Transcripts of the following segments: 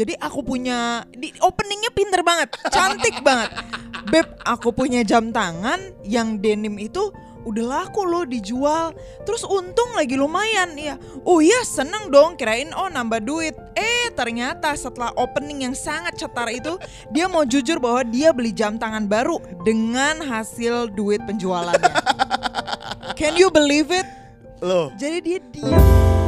jadi aku punya di openingnya pinter banget, cantik banget. Beb, aku punya jam tangan yang denim itu udah laku loh dijual. Terus untung lagi lumayan ya. Oh iya seneng dong kirain oh nambah duit. Eh ternyata setelah opening yang sangat cetar itu dia mau jujur bahwa dia beli jam tangan baru dengan hasil duit penjualannya. Can you believe it? Loh, Jadi dia diam.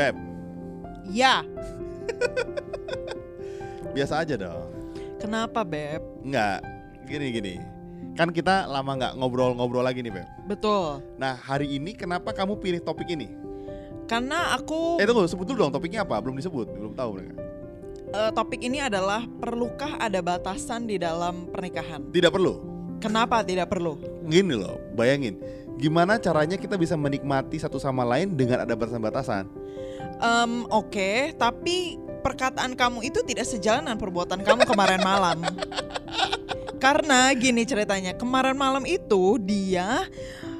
Beb, Ya, biasa aja dong. kenapa Beb? Enggak, gini-gini. Kan kita lama nggak ngobrol-ngobrol lagi nih, Beb. Betul. Nah, hari ini kenapa kamu pilih topik ini? Karena aku Eh, tunggu, sebut dulu dong topiknya apa? Belum disebut, belum tahu mereka. eh, topik ini adalah perlukah ada batasan di dalam pernikahan? Tidak perlu. Kenapa tidak perlu? Gini loh, bayangin. Gimana caranya kita bisa menikmati satu sama lain dengan ada batasan-batasan? Em, Oke, tapi perkataan kamu itu tidak sejalan dengan perbuatan kamu kemarin malam. Karena gini ceritanya, kemarin malam itu dia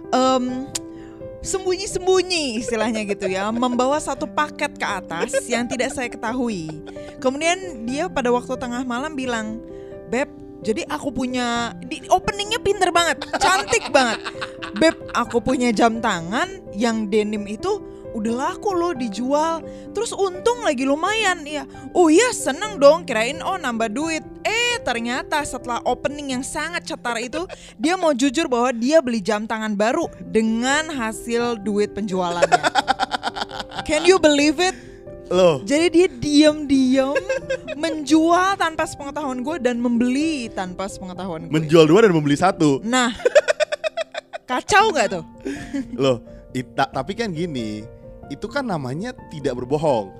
em, sembunyi-sembunyi istilahnya gitu ya, membawa satu paket ke atas yang tidak saya ketahui. Kemudian dia pada waktu tengah malam bilang, "Beb, jadi aku punya di openingnya pinter banget, cantik banget. Beb, aku punya jam tangan yang denim itu udah laku loh dijual. Terus untung lagi lumayan ya. Oh iya seneng dong kirain oh nambah duit. Eh ternyata setelah opening yang sangat cetar itu dia mau jujur bahwa dia beli jam tangan baru dengan hasil duit penjualannya. Can you believe it? Loh, Jadi dia diam-diam menjual tanpa sepengetahuan gue dan membeli tanpa sepengetahuan gue. menjual dua dan membeli satu. Nah, kacau nggak tuh? Loh, ita- tapi kan gini, itu kan namanya tidak berbohong.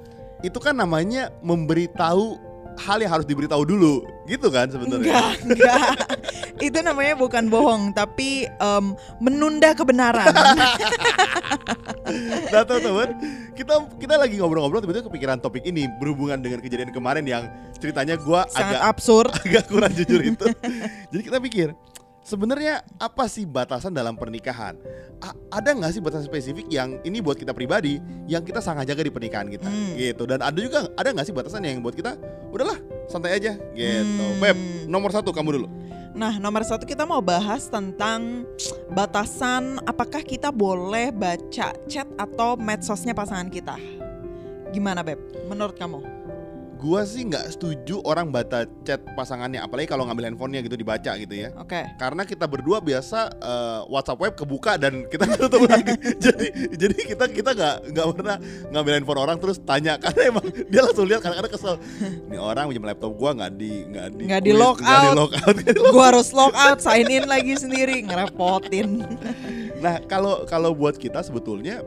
Itu kan namanya memberitahu hal yang harus diberitahu dulu, gitu kan sebenarnya. Enggak, enggak. Itu namanya bukan bohong, tapi em, menunda kebenaran. Nah teman-teman, kita kita lagi ngobrol-ngobrol tiba-tiba kepikiran topik ini berhubungan dengan kejadian kemarin yang ceritanya Sangat agak absurd. agak kurang jujur itu. Jadi kita pikir sebenarnya apa sih batasan dalam pernikahan? A- ada nggak sih batasan spesifik yang ini buat kita pribadi yang kita sangat jaga di pernikahan kita Hmm. gitu dan ada juga ada nggak sih batasan yang buat kita udahlah santai aja gitu. Hmm. Beb, nomor satu kamu dulu. Nah, nomor satu kita mau bahas tentang batasan apakah kita boleh baca chat atau medsosnya pasangan kita. Gimana, Beb? Menurut kamu? Gua sih nggak setuju orang baca chat pasangannya apalagi kalau ngambil handphonenya gitu dibaca gitu ya. Oke. karena kita berdua biasa eh, WhatsApp web kebuka dan kita tutup lagi. jadi jadi kita kita nggak nggak pernah ngambil handphone orang terus tanya karena emang dia langsung lihat kadang-kadang kesel. Ini orang pinjam laptop gua nggak di nggak di Nggak di lock nggak di out. lock out, lock Gua harus log out, sign in lagi sendiri, ngerepotin. Nah kalau kalau buat kita sebetulnya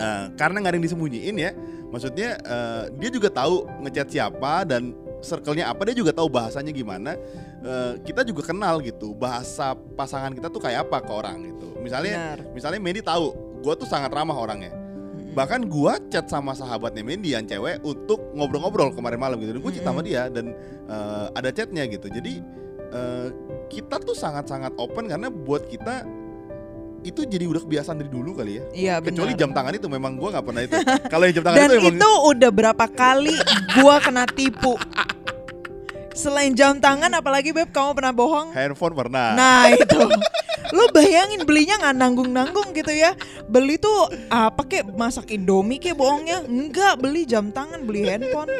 eh, karena nggak ada yang disembunyiin ya, maksudnya eh, dia juga tahu ngechat siapa dan circle-nya apa, dia juga tahu bahasanya gimana. Eh, kita juga kenal gitu bahasa pasangan kita tuh kayak apa ke orang gitu. Misalnya Benar. misalnya Mendy tahu, gue tuh sangat ramah orangnya. Bahkan gua chat sama sahabatnya Mendy yang cewek untuk ngobrol-ngobrol kemarin malam gitu. Dan gue cinta sama Mm-mm. dia dan eh, ada chatnya gitu. Jadi eh, kita tuh sangat-sangat open karena buat kita itu jadi udah kebiasaan dari dulu kali ya. Iya, Kecuali jam tangan itu memang gua nggak pernah itu. Kalau yang jam tangan Dan itu emang itu udah berapa kali gua kena tipu. Selain jam tangan apalagi Beb kamu pernah bohong? handphone pernah. Nah itu Lo bayangin belinya nggak nanggung-nanggung gitu ya Beli tuh apa kek masak indomie kek bohongnya Enggak beli jam tangan beli handphone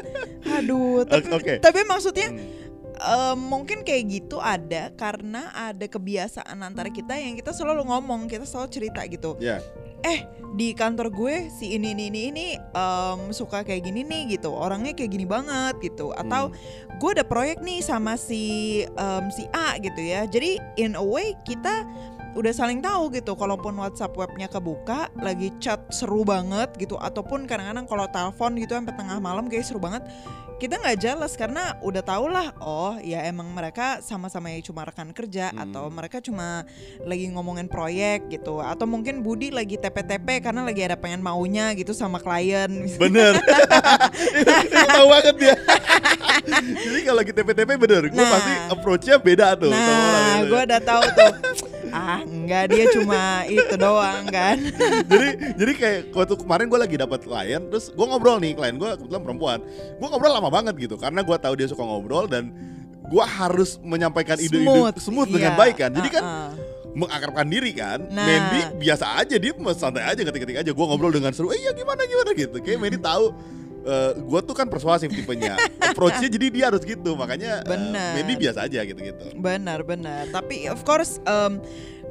Aduh tapi, Oke. tapi maksudnya Hmm. Eh, mungkin kayak gitu ada karena ada kebiasaan antara kita yang kita selalu ngomong kita selalu cerita gitu. Ya. eh di kantor gue si ini ini ini ini em, suka kayak gini nih gitu. Orangnya kayak gini banget gitu. Atau Hmm. gue ada proyek nih sama si em, si A gitu ya. Jadi in a way kita udah saling tahu gitu. Kalaupun WhatsApp webnya kebuka lagi chat seru banget gitu. Ataupun kadang-kadang kalau telepon gitu sampai tengah malam kayak seru banget kita nggak jelas karena udah tau lah oh ya emang mereka sama-sama ya cuma rekan kerja Hmm. atau mereka cuma lagi ngomongin proyek gitu atau mungkin Budi lagi TP-TP karena lagi ada pengen maunya gitu sama klien Bener. Tahu banget dia. Jadi kalau lagi TP-TP bener, gue Nah. pasti approach-nya beda tuh. nah itu. gue udah tahu tuh ah enggak dia cuma itu doang kan jadi jadi kayak waktu kemarin gue lagi dapat klien, terus gue ngobrol nih klien gue kebetulan perempuan, gue ngobrol lama banget gitu karena gue tahu dia suka ngobrol dan gue harus menyampaikan ide-ide Smooth, smooth dengan iya. baik kan. Jadi kan Uh-uh. mengakrabkan diri kan. Nah. Mandy biasa aja dia santai aja ketik-ketik aja. Gue ngobrol dengan seru, eh iya gimana gimana gitu. Kayak Mandy tahu gue tuh kan persuasif tipenya. Approach-nya jadi dia harus gitu. Makanya eh, Bener. Mandy biasa aja gitu-gitu. Benar, benar. Tapi of course em,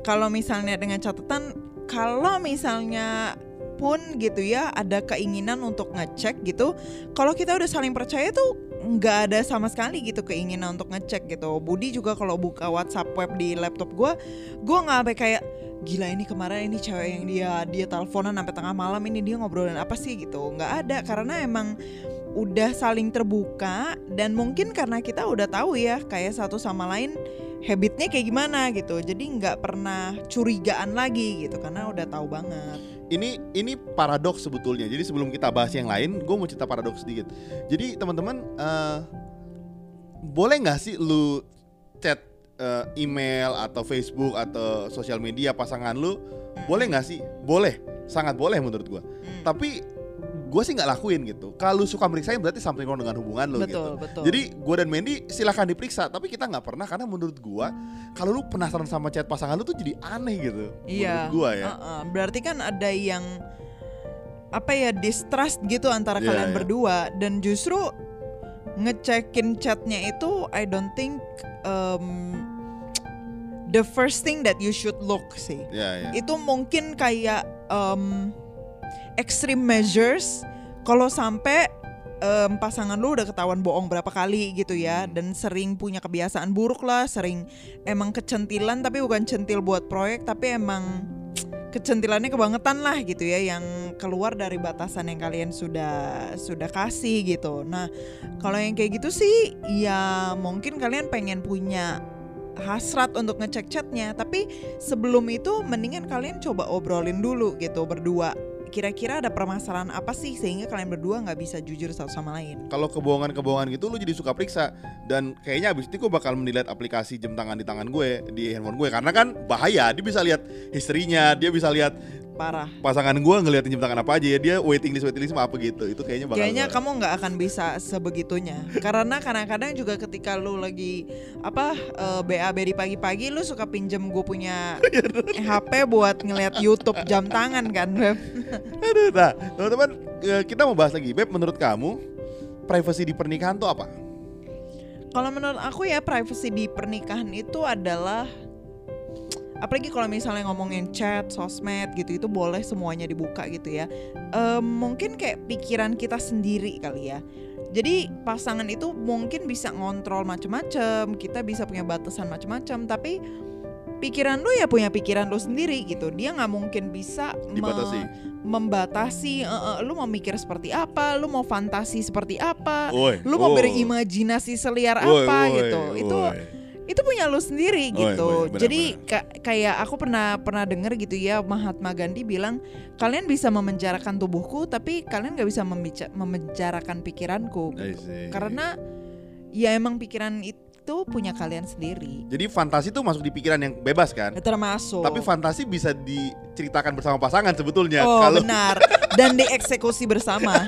kalau misalnya dengan catatan kalau misalnya pun gitu ya ada keinginan untuk ngecek gitu. Kalau kita udah saling percaya tuh nggak ada sama sekali gitu keinginan untuk ngecek gitu. Budi juga kalau buka WhatsApp web di laptop gua, gua nggak kayak gila ini kemarin ini cewek yang dia dia teleponan sampai tengah malam ini dia ngobrolin apa sih gitu. nggak ada karena emang udah saling terbuka dan mungkin karena kita udah tahu ya kayak satu sama lain habitnya kayak gimana gitu jadi nggak pernah curigaan lagi gitu karena udah tahu banget Ini ini paradoks sebetulnya. Jadi sebelum kita bahas yang lain, gue mau cerita paradoks sedikit. Jadi teman-teman eh, boleh nggak sih lu chat eh, email atau Facebook atau sosial media pasangan lu? Boleh nggak sih? Boleh, sangat boleh menurut gue. Hmm. Tapi gue sih nggak lakuin gitu. Kalau suka meriksain berarti something wrong dengan hubungan lu gitu. betul betul Jadi gue dan Mandy silahkan diperiksa, tapi kita nggak pernah karena menurut gua kalau lu penasaran sama chat pasangan lu tuh jadi aneh gitu. iya Menurut gua ya. uh-uh. berarti kan ada yang apa ya distrust gitu antara Iya, kalian iya. berdua dan justru ngecekin chatnya itu I don't think um, the first thing that you should look sih Ya ya. itu mungkin kayak um, extreme measures kalau sampai em, pasangan lu udah ketahuan bohong berapa kali gitu ya dan sering punya kebiasaan buruk lah sering emang kecentilan tapi bukan centil buat proyek tapi emang kecentilannya kebangetan lah gitu ya yang keluar dari batasan yang kalian sudah sudah kasih gitu. Nah kalau yang kayak gitu sih ya mungkin kalian pengen punya hasrat untuk ngecek chatnya tapi sebelum itu mendingan kalian coba obrolin dulu gitu berdua kira-kira ada permasalahan apa sih sehingga kalian berdua nggak bisa jujur satu sama lain? Kalau kebohongan-kebohongan gitu lu jadi suka periksa. Dan kayaknya abis itu gue bakal mendelete aplikasi jam tangan di tangan gue di handphone gue. Karena kan bahaya dia bisa lihat historinya dia bisa lihat parah. Pasangan gue ngeliatin jam tangan apa aja ya dia waiting list waiting list apa gitu. Itu kayaknya bakal kayaknya gua- kamu nggak akan bisa sebegitunya. Karena kadang-kadang juga ketika lu lagi apa eh, BAB di pagi-pagi lu suka pinjem gue punya HP buat ngeliat YouTube jam tangan kan Beb? Aduh, nah teman-teman eh, kita mau bahas lagi. Beb menurut kamu privacy di pernikahan tuh apa? Kalau menurut aku ya privacy di pernikahan itu adalah apalagi kalau misalnya ngomongin chat, sosmed gitu itu boleh semuanya dibuka gitu ya. Em, mungkin kayak pikiran kita sendiri kali ya. Jadi pasangan itu mungkin bisa ngontrol macem-macem, kita bisa punya batasan macem-macem, tapi pikiran lu ya punya pikiran lu sendiri gitu. Dia nggak mungkin bisa me- membatasi. eh, eh, lu mau mikir seperti apa, lu mau fantasi seperti apa, Woi, lu mau berimajinasi seliar Woi, apa woi, gitu itu. Itu punya lu sendiri Woi, gitu. woi, benar, jadi ka- kayak aku pernah pernah dengar gitu ya Mahatma Gandhi bilang kalian bisa memenjarakan tubuhku tapi kalian nggak bisa memenjarakan pikiranku. See. karena ya emang pikiran itu punya kalian sendiri jadi fantasi tuh masuk di pikiran yang bebas kan Ya, termasuk tapi fantasi bisa diceritakan bersama pasangan sebetulnya oh kalau benar dan dieksekusi bersama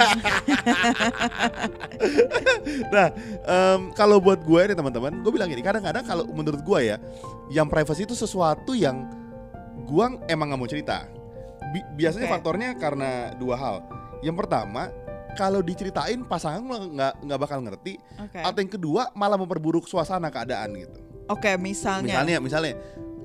Nah, em, kalau buat gue nih teman-teman, gue bilang gini, kadang-kadang kalau menurut gue ya, yang privacy itu sesuatu yang gue emang nggak mau cerita. Bi- biasanya Oke. faktornya karena dua hal. Yang pertama, kalau diceritain pasangan nggak nggak bakal ngerti. oke Atau yang kedua, malah memperburuk suasana keadaan gitu. oke misalnya Misalnya, misalnya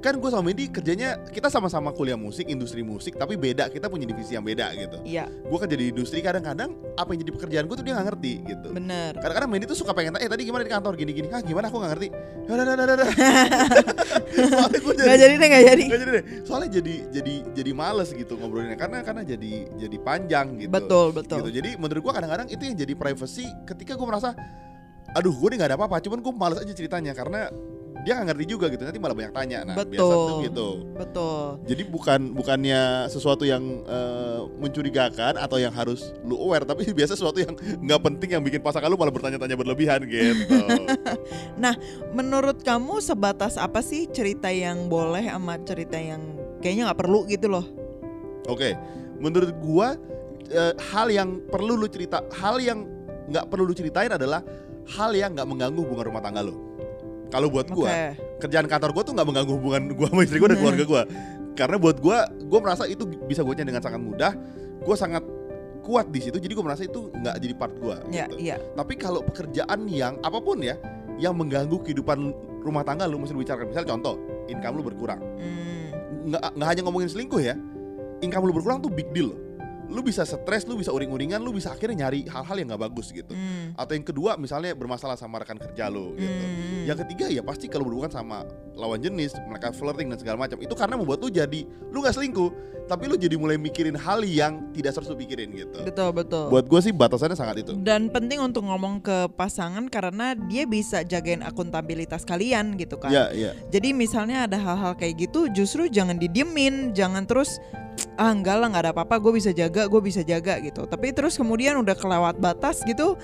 kan gue sama Mendy kerjanya kita sama-sama kuliah musik, industri musik, tapi beda. Kita punya divisi yang beda gitu. Iya, Gue kerja di industri kadang-kadang apa yang jadi pekerjaan gue tuh dia nggak ngerti gitu. bener. Kadang-kadang Mendy tuh suka pengen tanya, eh tadi gimana di kantor gini-gini, ah gimana aku nggak ngerti. Ya udah, udah, udah, udah. Soalnya gue Gak jadi deh, gak jadi. Nggak jadi deh. Soalnya jadi jadi jadi males gitu ngobrolinnya karena karena jadi jadi panjang gitu. Betul, betul. Gitu. Jadi menurut gua kadang-kadang itu yang jadi privacy ketika gua merasa aduh gue nih nggak ada apa-apa, cuman gue males aja ceritanya karena dia nggak ngerti juga gitu nanti malah banyak tanya nah biasa Betul. tuh gitu Betul. jadi bukan bukannya sesuatu yang eh, mencurigakan atau yang harus lu aware tapi biasa sesuatu yang nggak penting yang bikin pasangan lu malah bertanya-tanya berlebihan gitu Menurut kamu sebatas apa sih cerita yang boleh sama cerita yang kayaknya nggak perlu gitu loh? Oke, menurut gua eh, hal yang perlu lu cerita, hal yang nggak perlu lu ceritain adalah hal yang nggak mengganggu hubungan rumah tangga lu. Kalau buat Oke. gua, kerjaan kantor gua tuh nggak mengganggu hubungan gua sama istri gua dan keluarga gua. Karena buat gua, gua merasa itu bisa gua dengan sangat mudah. Gua sangat kuat di situ, jadi gua merasa itu nggak jadi part gua. Iya, gitu. iya. Tapi kalau pekerjaan yang apa pun ya, yang mengganggu kehidupan rumah tangga lu mesti bicarakan. Misal contoh, income lu berkurang Hmm. nggak nggak hanya ngomongin selingkuh ya income lu berkurang tuh big deal loh. Lu bisa stres lu bisa uring-uringan lu bisa akhirnya nyari hal-hal yang nggak bagus gitu Hmm. atau yang kedua misalnya bermasalah sama rekan kerja lu gitu Hmm. yang ketiga ya pasti kalau berhubungan sama lawan jenis mereka flirting dan segala macam itu karena membuat lu jadi lu nggak selingkuh tapi lu jadi mulai mikirin hal yang tidak harus lu pikirin gitu Betul, betul. buat gue sih batasannya sangat itu Dan penting untuk ngomong ke pasangan karena dia bisa jagain akuntabilitas kalian gitu kan. ya ya Jadi misalnya ada hal-hal kayak gitu justru jangan didiemin, jangan terus ah enggak lah nggak ada apa-apa gue bisa jaga, gue bisa jaga gitu. Tapi terus kemudian udah kelewat batas gitu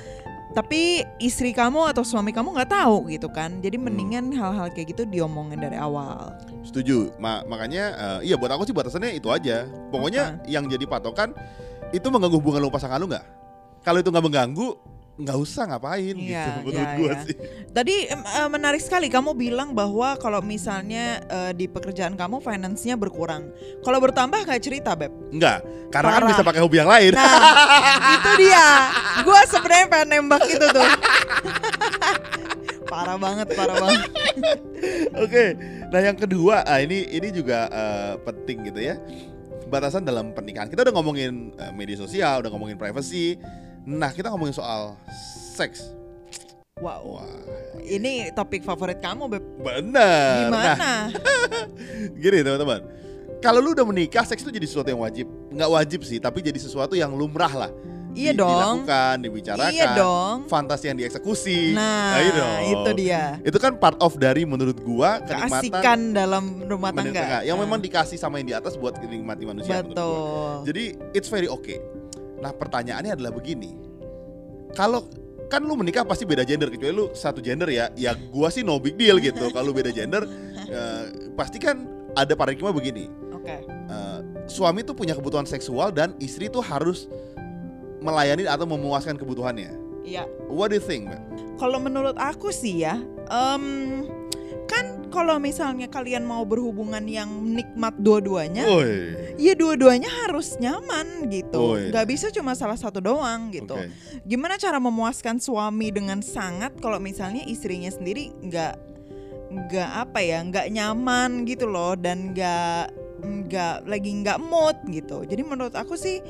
tapi istri kamu atau suami kamu nggak tahu gitu kan jadi mendingan hal-hal kayak gitu diomongin dari awal Setuju. Ma- makanya eh, iya buat aku sih batasannya itu aja. Pokoknya yang jadi patokan itu mengganggu hubungan sama pasangan lu nggak? Kalau itu nggak mengganggu, nggak usah ngapain Iya, gitu menurut iya, gua iya. sih. Tadi eh, menarik sekali kamu bilang bahwa kalau misalnya eh, di pekerjaan kamu finance-nya berkurang. Kalau bertambah kayak cerita, Beb. Enggak, karena kan Parah. bisa pakai hobi yang lain. Nah, itu dia. Gua sebenarnya pengen nembak itu tuh. parah banget, parah banget. Oke. Nah, yang kedua, ah ini ini juga eh, penting gitu ya. Batasan dalam pernikahan. Kita udah ngomongin eh, media sosial, udah ngomongin privacy. Nah, kita ngomongin soal seks. Wow. Wah, Ini topik favorit kamu, Beb. bener. Nah, Gimana? gini teman-teman kalau lu udah menikah seks itu jadi sesuatu yang wajib nggak wajib sih tapi jadi sesuatu yang lumrah lah Iya Di- dong. dilakukan dibicarakan Iya dong. fantasi yang dieksekusi Nah, iya dong. itu dia. itu kan part of dari menurut gua kenikmatan Keasikan dalam rumah tangga. yang Nah, memang dikasih sama yang di atas buat dinikmati manusia gua. Betul. jadi it's very okay nah pertanyaannya adalah begini kalau kan lu menikah pasti beda gender kecuali lu satu gender ya ya gua sih no big deal gitu kalau beda gender eh, pasti kan ada paradigma begini Oke. Eh, suami tuh punya kebutuhan seksual dan istri tuh harus melayani atau memuaskan kebutuhannya. Iya. What do you think, Mbak? Kalau menurut aku sih ya, kan kalau misalnya kalian mau berhubungan yang nikmat dua-duanya, Oi. ya dua-duanya harus nyaman gitu. Iya. Gak bisa cuma salah satu doang gitu. Oke. Gimana cara memuaskan suami dengan sangat kalau misalnya istrinya sendiri nggak nggak apa ya, nggak nyaman gitu loh dan nggak nggak lagi nggak mood gitu. Jadi menurut aku sih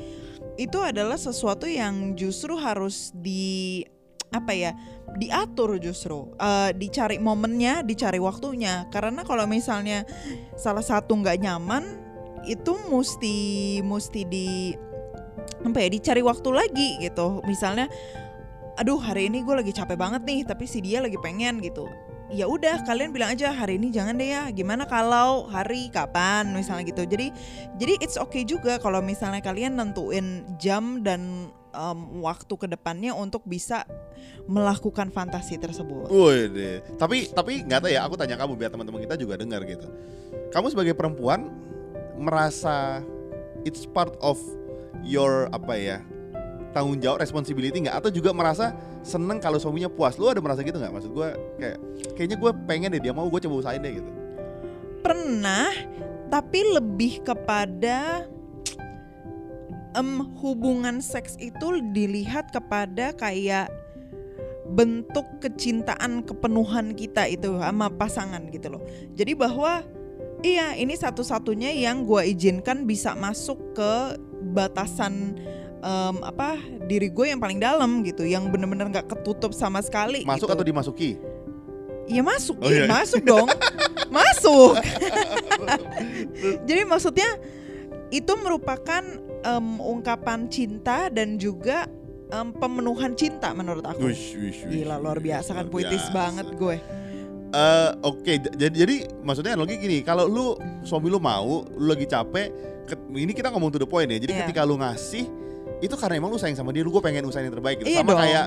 itu adalah sesuatu yang justru harus di apa ya diatur justru Eh, dicari momennya dicari waktunya. Karena kalau misalnya salah satu nggak nyaman itu mesti mesti di apa ya dicari waktu lagi gitu. Misalnya aduh hari ini gue lagi capek banget nih tapi si dia lagi pengen gitu. Ya udah kalian bilang aja hari ini jangan deh ya gimana kalau hari kapan misalnya gitu. Jadi jadi it's okay juga kalau misalnya kalian nentuin jam dan em, waktu ke depannya untuk bisa melakukan fantasi tersebut Woi deh. Tapi tapi nggak tahu ya. Aku tanya kamu biar teman-teman kita juga dengar gitu. Kamu sebagai perempuan merasa it's part of your apa ya tanggung jawab responsibility nggak atau juga merasa seneng kalau suaminya puas lu ada merasa gitu nggak maksud gue kayak kayaknya gue pengen deh dia mau gue coba usahain deh gitu pernah tapi lebih kepada em, hubungan seks itu dilihat kepada kayak bentuk kecintaan kepenuhan kita itu sama pasangan gitu loh jadi bahwa Iya, ini satu-satunya yang gua izinkan bisa masuk ke batasan em, apa diri gue yang paling dalam gitu, yang bener-bener nggak ketutup sama sekali. Masuk gitu. atau dimasuki? Iya masuk, Oh, iya. masuk dong, masuk. Jadi maksudnya itu merupakan em, ungkapan cinta dan juga em, pemenuhan cinta menurut aku. Wish, wish, wish, Gila luar wish, biasa kan luar puitis biasa. banget gue. Eh, Oke, j- jadi jadi maksudnya analogi gini, kalau lu suami lu mau, lu lagi capek, ke- ini kita ngomong to the point ya. Jadi Iya. ketika lu ngasih, itu karena emang lu sayang sama dia, lu gue pengen usahain yang terbaik gitu. Iya sama dong. kayak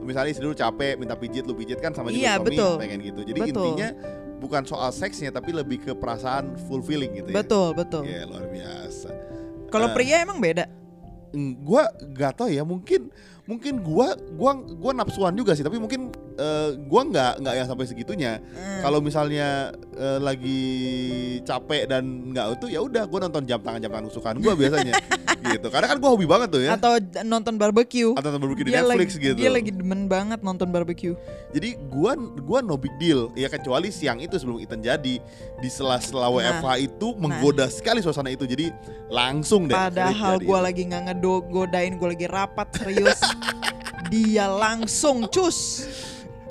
misalnya istri lu capek minta pijit, lu pijit kan sama juga Iya, suami betul. pengen gitu. Jadi Betul. intinya bukan soal seksnya tapi lebih ke perasaan fulfilling gitu ya. Betul betul. Iya, luar biasa. Kalau Eh, pria emang beda. Gua gak tau ya mungkin mungkin gua gua gua nafsuan juga sih tapi mungkin eh, gua nggak nggak yang sampai segitunya. Hmm. kalau misalnya eh, lagi capek dan nggak itu ya udah gua nonton jam tangan jam tangan kesukaan gua biasanya. Gitu. Karena kan gua hobi banget tuh ya. Atau nonton barbecue. atau nonton barbecue di dia Netflix lagi, gitu. Dia lagi demen banget nonton barbecue. jadi gua gua no big deal. Ya kecuali siang itu sebelum Ethan jadi. Di sela-sela WFH itu menggoda sekali suasana itu. Jadi langsung deh. Padahal gue lagi nggak ngegodain, gue lagi rapat serius. dia langsung cus.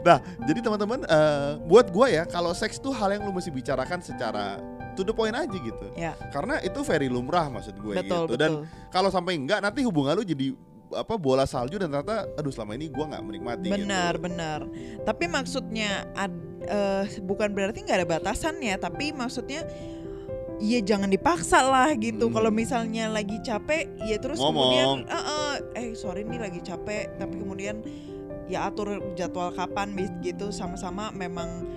Nah, jadi teman-teman, eh, buat gua ya, kalau seks tuh hal yang lu mesti bicarakan secara to the point aja gitu. Ya, Karena itu very lumrah maksud gue betul gitu. betul. Dan kalau sampai enggak, nanti hubungan lu jadi apa bola salju dan ternyata, aduh selama ini gua nggak menikmati. Benar gitu. benar. Tapi maksudnya ad- eh, bukan berarti nggak ada batasannya, tapi maksudnya Iya jangan dipaksa lah gitu. Hmm. Kalau misalnya lagi capek, ya terus Ngomong. kemudian, "Eh, eh, eh sorry nih lagi capek, tapi kemudian ya atur jadwal kapan gitu sama-sama memang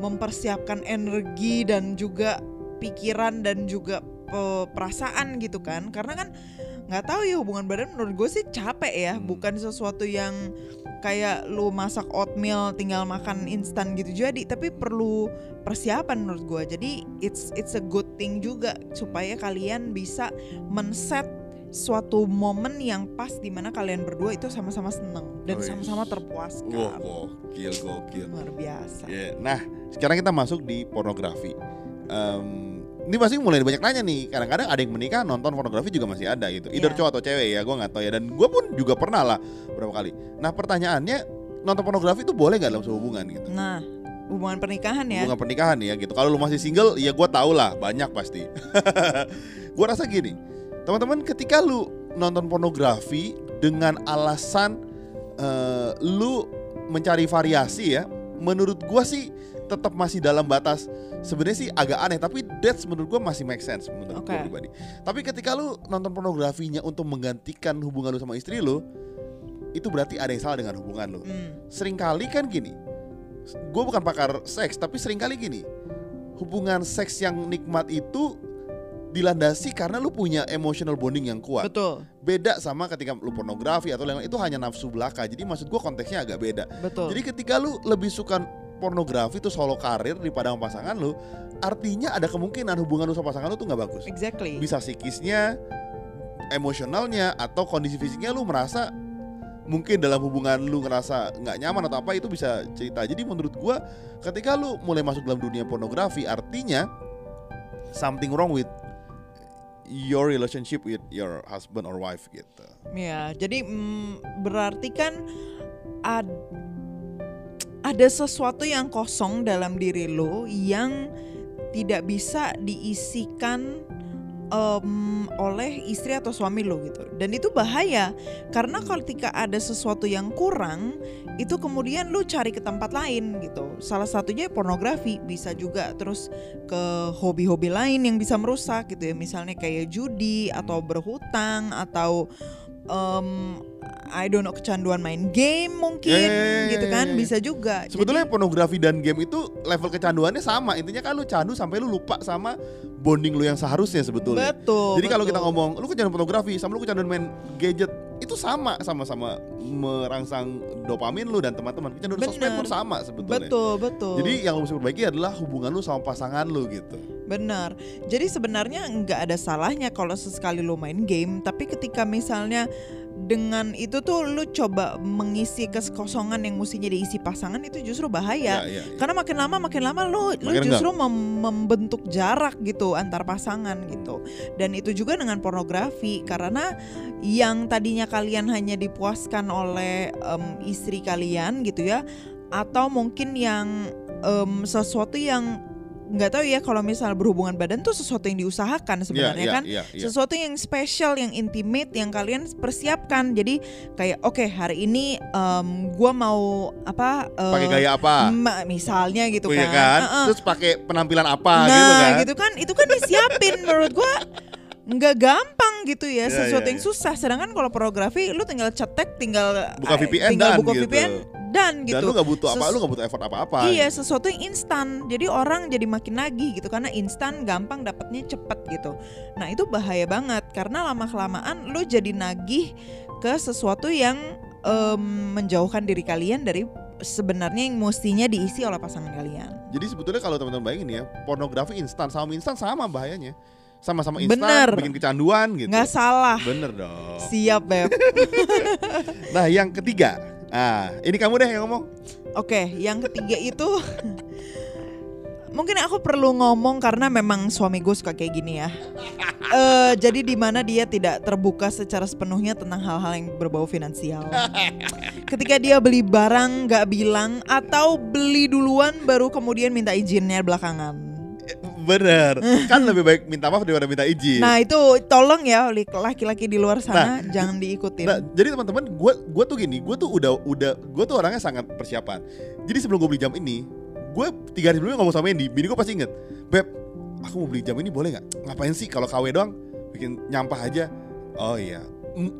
mempersiapkan energi dan juga pikiran dan juga eh, perasaan gitu kan. Karena kan nggak tahu ya hubungan badan menurut gue sih capek ya, Hmm. bukan sesuatu yang kayak lu masak oatmeal tinggal makan instan gitu jadi, tapi perlu persiapan menurut gue. Jadi it's it's a good thing juga supaya kalian bisa men-set suatu momen yang pas di mana kalian berdua itu sama-sama seneng dan sama-sama terpuaskan. Wah, gokil, gokil. Luar biasa. Ya, Nah, sekarang kita masuk di pornografi. Em, ini pasti mulai banyak nanya nih. Kadang-kadang ada yang menikah nonton pornografi juga masih ada gitu. Either Iya. cowok atau cewek ya, gue nggak tahu ya. Dan gue pun juga pernah lah berapa kali. Nah, pertanyaannya nonton pornografi itu boleh nggak dalam sebuah hubungan gitu? Nah, hubungan pernikahan ya. Hubungan pernikahan ya gitu. Kalau lu masih single, ya gue tau lah banyak pasti. gue rasa gini, teman-teman ketika lu nonton pornografi dengan alasan eh, lu mencari variasi ya, menurut gue sih tetap masih dalam batas. Sebenarnya sih agak aneh tapi that's menurut gue masih make sense menurut gue Oke. pribadi. Tapi ketika lu nonton pornografinya untuk menggantikan hubungan lu sama istri lu, itu berarti ada yang salah dengan hubungan lu. Hmm, sering kali kan gini gue bukan pakar seks tapi sering kali gini hubungan seks yang nikmat itu dilandasi karena lu punya emotional bonding yang kuat. Betul, beda sama ketika lu pornografi atau lain-lain itu hanya nafsu belaka. Jadi maksud gue konteksnya agak beda. Betul. jadi ketika lu lebih suka pornografi itu solo karir daripada sama pasangan lu artinya ada kemungkinan hubungan lu sama pasangan lu tuh nggak bagus exactly. bisa psikisnya, emosionalnya atau kondisi fisiknya lu merasa mungkin dalam hubungan lu ngerasa nggak nyaman atau apa itu bisa cerita. Jadi menurut gua ketika lu mulai masuk dalam dunia pornografi artinya something wrong with your relationship with your husband or wife gitu. Ya, jadi mm, berarti kan ad- ada sesuatu yang kosong dalam diri lo yang tidak bisa diisikan em, oleh istri atau suami lo gitu. Dan itu bahaya karena kalau ketika ada sesuatu yang kurang, itu kemudian lu cari ke tempat lain gitu. Salah satunya pornografi, bisa juga terus ke hobi-hobi lain yang bisa merusak gitu ya. Misalnya kayak judi atau berhutang atau em, I don't know kecanduan main game mungkin Ya, ya, ya, gitu kan ya. bisa juga. Sebetulnya Jadi, pornografi dan game itu level kecanduannya sama. Intinya kan lu candu sampai lu lupa sama bonding lu yang seharusnya sebetulnya. betul. Jadi kalau kita ngomong lu kecanduan pornografi sama lu kecanduan main gadget itu sama sama-sama merangsang dopamin lu dan teman-teman. Kecanduan sosmed Bener. pun sama sebetulnya. betul betul. Jadi yang lu mesti perbaiki adalah hubungan lu sama pasangan lu gitu. Benar. Jadi sebenarnya nggak ada salahnya kalau sesekali lo main game, tapi ketika misalnya dengan itu tuh lu coba mengisi kekosongan yang mestinya diisi pasangan itu justru bahaya. Ya, ya, ya. Karena makin lama makin lama lu lu Makin justru mem- membentuk jarak gitu antar pasangan gitu. Dan itu juga dengan pornografi karena yang tadinya kalian hanya dipuaskan oleh em, istri kalian gitu ya atau mungkin yang em, sesuatu yang nggak tahu ya kalau misal berhubungan badan tuh sesuatu yang diusahakan sebenarnya Iya, kan iya, iya. sesuatu yang spesial yang intimate yang kalian persiapkan jadi kayak oke hari ini em, gua mau apa eh, pakai gaya apa? misalnya gitu Oh, iya kan, kan? Heeh. Terus pakai penampilan apa nah gitu kan? gitu kan itu kan disiapin menurut gua nggak gampang gitu ya Iya, sesuatu iya, yang iya. susah sedangkan kalau pornografi lu tinggal cetek tinggal Buka eh, VPN tinggal dan buka gitu. VPN dan Dan gitu lu gak butuh apa, Ses- lu gak butuh effort apa-apa. Iya, sesuatu yang instan. Jadi orang jadi makin nagih gitu karena instan gampang dapatnya cepet gitu. Nah, itu bahaya banget karena lama kelamaan lu jadi nagih ke sesuatu yang em, menjauhkan diri kalian dari sebenarnya yang mestinya diisi oleh pasangan kalian. Jadi sebetulnya kalau teman-teman bayangin ya, pornografi instan sama instan sama bahayanya. Sama-sama instan, Bener. bikin kecanduan gitu. Nggak salah. Bener dong. Siap, Beb. Nah, yang ketiga. Ah, ini kamu deh yang ngomong. Oke, yang ketiga itu mungkin aku perlu ngomong karena memang suami gue suka kayak gini ya. Eh, jadi di mana dia tidak terbuka secara sepenuhnya tentang hal-hal yang berbau finansial. Ketika dia beli barang nggak bilang atau beli duluan baru kemudian minta izinnya belakangan. Bener. kan lebih baik minta maaf daripada minta izin. Nah itu tolong ya laki-laki di luar sana jangan diikutin. Nah, jadi teman-teman, gue gue tuh gini, gue tuh udah udah gue tuh orangnya sangat persiapan. Jadi sebelum gue beli jam ini, gue tiga hari sebelumnya ngomong sama Andy, bini gue pasti inget, beb, aku mau beli jam ini boleh nggak? Ngapain sih kalau KW doang, bikin nyampah aja. Oh iya,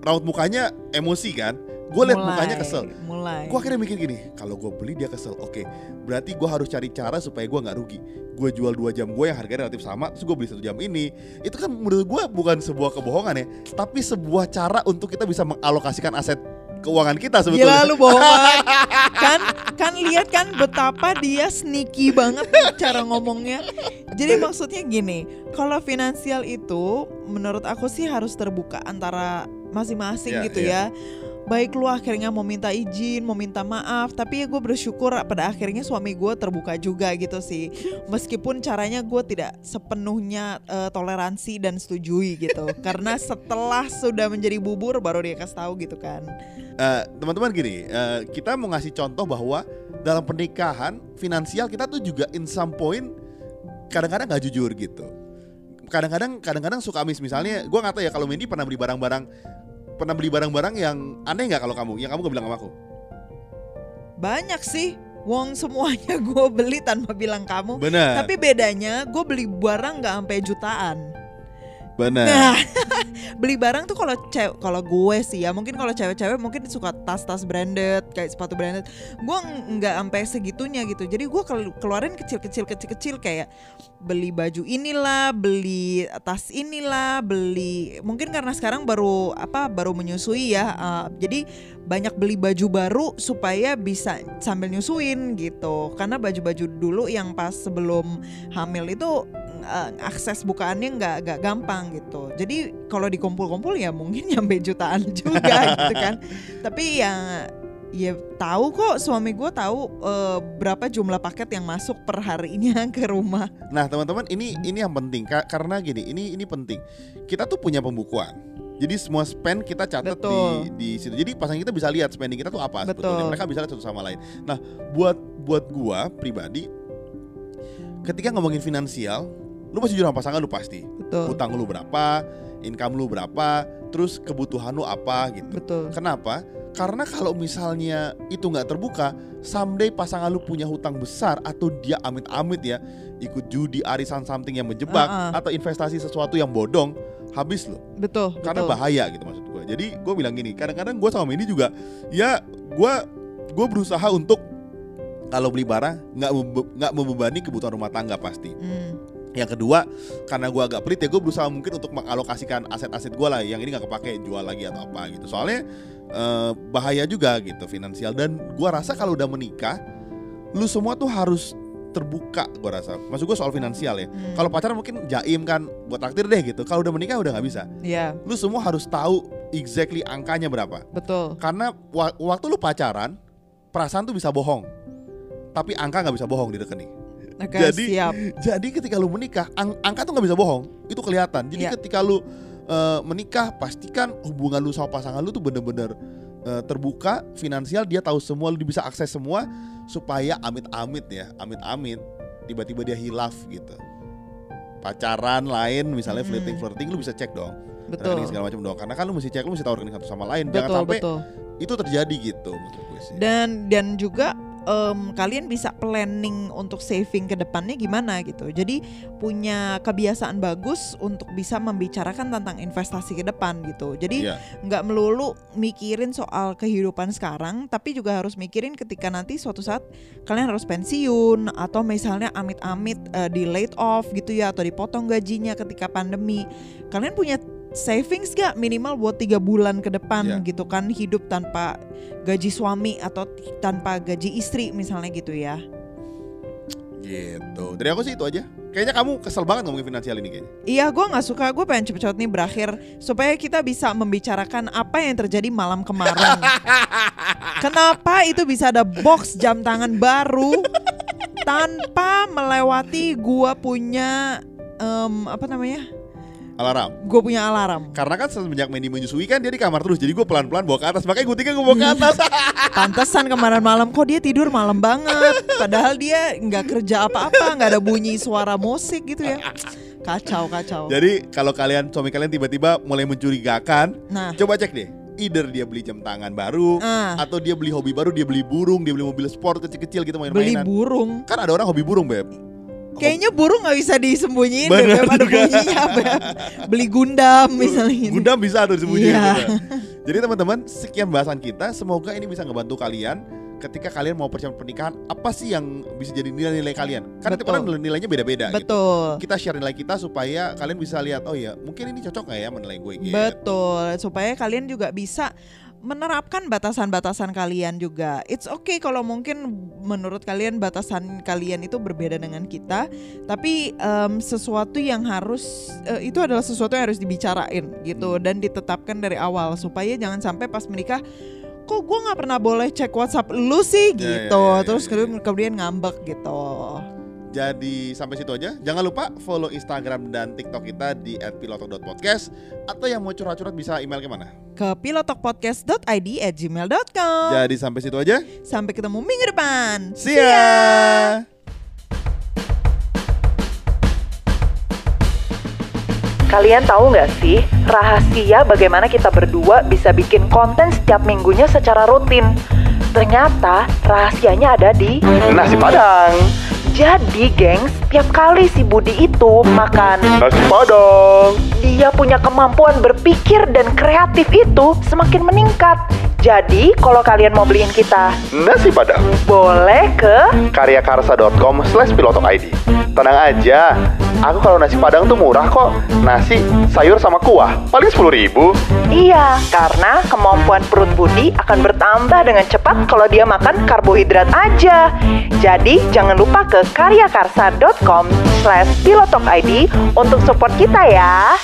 raut mukanya emosi kan? Gue liat Mulai, mukanya kesel. Mulai. Gue akhirnya mikir gini, kalau gue beli dia kesel, oke, berarti gue harus cari cara supaya gue nggak rugi. Gue jual dua jam gue yang harganya relatif sama, terus gue beli satu jam ini. Itu kan menurut gue bukan sebuah kebohongan ya, tapi sebuah cara untuk kita bisa mengalokasikan aset keuangan kita Gila sebetulnya. lu bohong kan kan lihat kan betapa dia sneaky banget cara ngomongnya. Jadi maksudnya gini, kalau finansial itu menurut aku sih harus terbuka antara masing-masing Iya, gitu iya. ya. Baik lu akhirnya mau minta izin, mau minta maaf, tapi ya gue bersyukur pada akhirnya suami gue terbuka juga gitu sih. Meskipun caranya gue tidak sepenuhnya eh, toleransi dan setujui gitu. Karena setelah sudah menjadi bubur baru dia kasih tahu gitu kan. Eh, teman-teman gini, eh, kita mau ngasih contoh bahwa dalam pernikahan finansial kita tuh juga in some point kadang-kadang nggak jujur gitu. Kadang-kadang kadang-kadang suka miss misalnya, gue nggak tahu ya kalau Mendy pernah beli barang-barang pernah beli barang-barang yang aneh nggak kalau kamu? Yang kamu gak bilang sama aku? Banyak sih. Wong semuanya gue beli tanpa bilang kamu. Benar. Tapi bedanya gue beli barang nggak sampai jutaan. Benar. Nah, beli barang tuh kalau cewek kalau gue sih ya mungkin kalau cewek-cewek mungkin suka tas-tas branded kayak sepatu branded. Gue ng- nggak sampai segitunya gitu. Jadi gue kel- keluarin kecil-kecil kecil-kecil kayak beli baju inilah, beli tas inilah, beli mungkin karena sekarang baru apa baru menyusui ya. eh, jadi banyak beli baju baru supaya bisa sambil nyusuin gitu. Karena baju-baju dulu yang pas sebelum hamil itu eh, akses bukaannya nggak nggak gampang gitu. Jadi kalau dikumpul-kumpul ya mungkin nyampe jutaan juga gitu kan. Tapi ya ya tahu kok suami gue tahu eh, berapa jumlah paket yang masuk per harinya ke rumah. Nah teman-teman ini ini yang penting Ka- karena gini ini ini penting kita tuh punya pembukuan jadi semua spend kita catat di Betul. di situ jadi pasangan kita bisa lihat spending kita tuh apa Betul. sebetulnya mereka bisa lihat satu sama lain nah buat buat gua pribadi ketika ngomongin finansial lu pasti jujur sama pasangan lu pasti Betul. utang lu berapa income lu berapa terus kebutuhan lu apa gitu Betul. Kenapa? Karena kalau misalnya itu nggak terbuka, someday pasangan lu punya hutang besar atau dia amit-amit ya ikut judi, arisan something yang menjebak Ah, ah. atau investasi sesuatu yang bodong, habis lo. Betul. Karena betul. bahaya gitu maksud gue. Jadi gue bilang gini, kadang-kadang gue sama ini juga, ya gue gue berusaha untuk kalau beli barang nggak nggak membebani kebutuhan rumah tangga pasti. Hmm. Yang kedua, karena gue agak pelit ya gue berusaha mungkin untuk mengalokasikan aset-aset gue lah yang ini nggak kepake jual lagi atau apa gitu. Soalnya eh, bahaya juga gitu finansial dan gue rasa kalau udah menikah, lu semua tuh harus terbuka gue rasa. Maksud gue soal finansial ya. Hmm. Kalau pacaran mungkin jaim kan buat traktir deh gitu. Kalau udah menikah udah nggak bisa. Iya, Lu semua harus tahu exactly angkanya berapa. betul. Karena wa- waktu lu pacaran, perasaan tuh bisa bohong. Tapi angka nggak bisa bohong di rekening. Oke, Jadi- siap. Jadi ketika lu menikah, ang- angka tuh nggak bisa bohong. Itu kelihatan. Jadi Iya. ketika lu eh, menikah, pastikan hubungan lu sama pasangan lu tuh bener-bener eh, terbuka, finansial. Dia tahu semua, lu bisa akses semua supaya amit-amit ya, amit-amit tiba-tiba dia hilaf gitu. Pacaran lain, misalnya Mm-mm. flirting-flirting, lu bisa cek dong Betul. rekening segala macam dong. Karena kan lu mesti cek, lu mesti tahu rekening satu sama lain. Jangan Betul, sampai betul. itu terjadi gitu menurut gue sih. Dan dan juga em, kalian bisa planning untuk saving ke depannya gimana gitu. Jadi punya kebiasaan bagus untuk bisa membicarakan tentang investasi ke depan gitu. Jadi Iya. nggak melulu mikirin soal kehidupan sekarang, tapi juga harus mikirin ketika nanti suatu saat kalian harus pensiun atau misalnya amit-amit eh, di laid off gitu ya atau dipotong gajinya ketika pandemi. Kalian punya savings gak minimal buat tiga bulan ke depan Iya. gitu kan hidup tanpa gaji suami atau tanpa gaji istri misalnya gitu ya. Gitu. Dari aku sih itu aja. Kayaknya kamu kesel banget ngomongin finansial ini kayaknya. Iya, gue nggak suka. Gue pengen cepet-cepet nih berakhir supaya kita bisa membicarakan apa yang terjadi malam kemarin. Kenapa itu bisa ada box jam tangan baru tanpa melewati gua punya em, apa namanya? Alarm. Gue punya alarm. Karena kan semenjak Mandy menyusui kan dia di kamar terus. Jadi gue pelan-pelan bawa ke atas. Makanya gue tinggal gue bawa ke atas. Pantesan kemarin malam kok dia tidur malam banget. Padahal dia nggak kerja apa-apa, nggak ada bunyi suara musik gitu ya. Kacau, kacau. Jadi kalau kalian suami kalian tiba-tiba mulai mencurigakan, Nah, coba cek deh. Either dia beli jam tangan baru, ah, atau dia beli hobi baru, dia beli burung, dia beli mobil sport kecil-kecil gitu beli main-mainan. burung. Kan ada orang hobi burung, Beb. Kayaknya burung nggak bisa disembunyiin deh, Bener Beb. ada juga. bunyinya Beb. Beli gundam misalnya gitu. Gundam bisa tuh disembunyiin Iya. gitu. Jadi teman-teman, sekian bahasan kita. Semoga ini bisa ngebantu kalian ketika kalian mau persiapan pernikahan. Apa sih yang bisa jadi nilai-nilai kalian? Kan tiap orang nilainya beda-beda gitu. Betul. Kita share nilai kita supaya kalian bisa lihat, oh ya mungkin ini cocok nggak ya menilai gue gitu. Betul, supaya kalian juga bisa menerapkan batasan-batasan kalian juga. It's okay kalau mungkin menurut kalian batasan kalian itu berbeda dengan kita, tapi em, sesuatu yang harus eh, itu adalah sesuatu yang harus dibicarain gitu dan ditetapkan dari awal supaya jangan sampai pas menikah kok gue nggak pernah boleh cek WhatsApp lu sih Ya, ya, gitu, ya, ya, terus ya, kemudian kemudian ngambek gitu. Jadi sampai situ aja. Jangan lupa follow Instagram dan TikTok kita di @pilotok.podcast atau yang mau curhat-curhat bisa email ke mana? Ke pilotokpodcast.id at gmail.com Jadi sampai situ aja. Sampai ketemu minggu depan. See ya. Kalian tahu nggak sih rahasia bagaimana kita berdua bisa bikin konten setiap minggunya secara rutin? Ternyata rahasianya ada di Nasi Padang. Jadi, gengs, tiap kali si Budi itu makan, Nasi Padang. dia punya kemampuan berpikir dan kreatif itu semakin meningkat. Jadi, kalau kalian mau beliin kita, Nasi Padang. boleh ke Karyakarsa.com slash pilotok ID. Tenang aja, aku kalau nasi padang tuh murah kok. Nasi, sayur sama kuah, paling 10 ribu. Iya, karena kemampuan perut Budi akan bertambah dengan cepat kalau dia makan karbohidrat aja. Jadi, jangan lupa ke karyakarsa.com slash pilotokid untuk support kita ya.